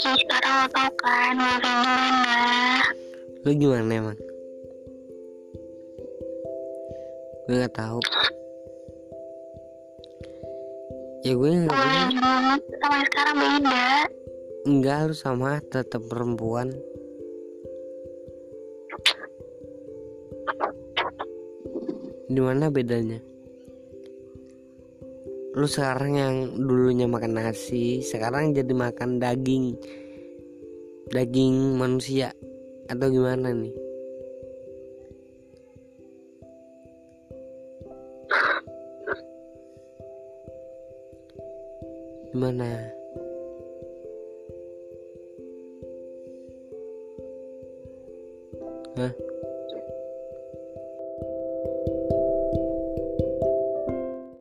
sekarang lo tau kan lo gimana lu gimana emang gue nggak tahu. Ya gue nggak dulu sama sekarang beda. Enggak lu sama tetap perempuan. Di mana bedanya lu sekarang yang dulunya makan nasi sekarang jadi makan daging. Daging manusia. Atau gimana nih? Gimana? Hah?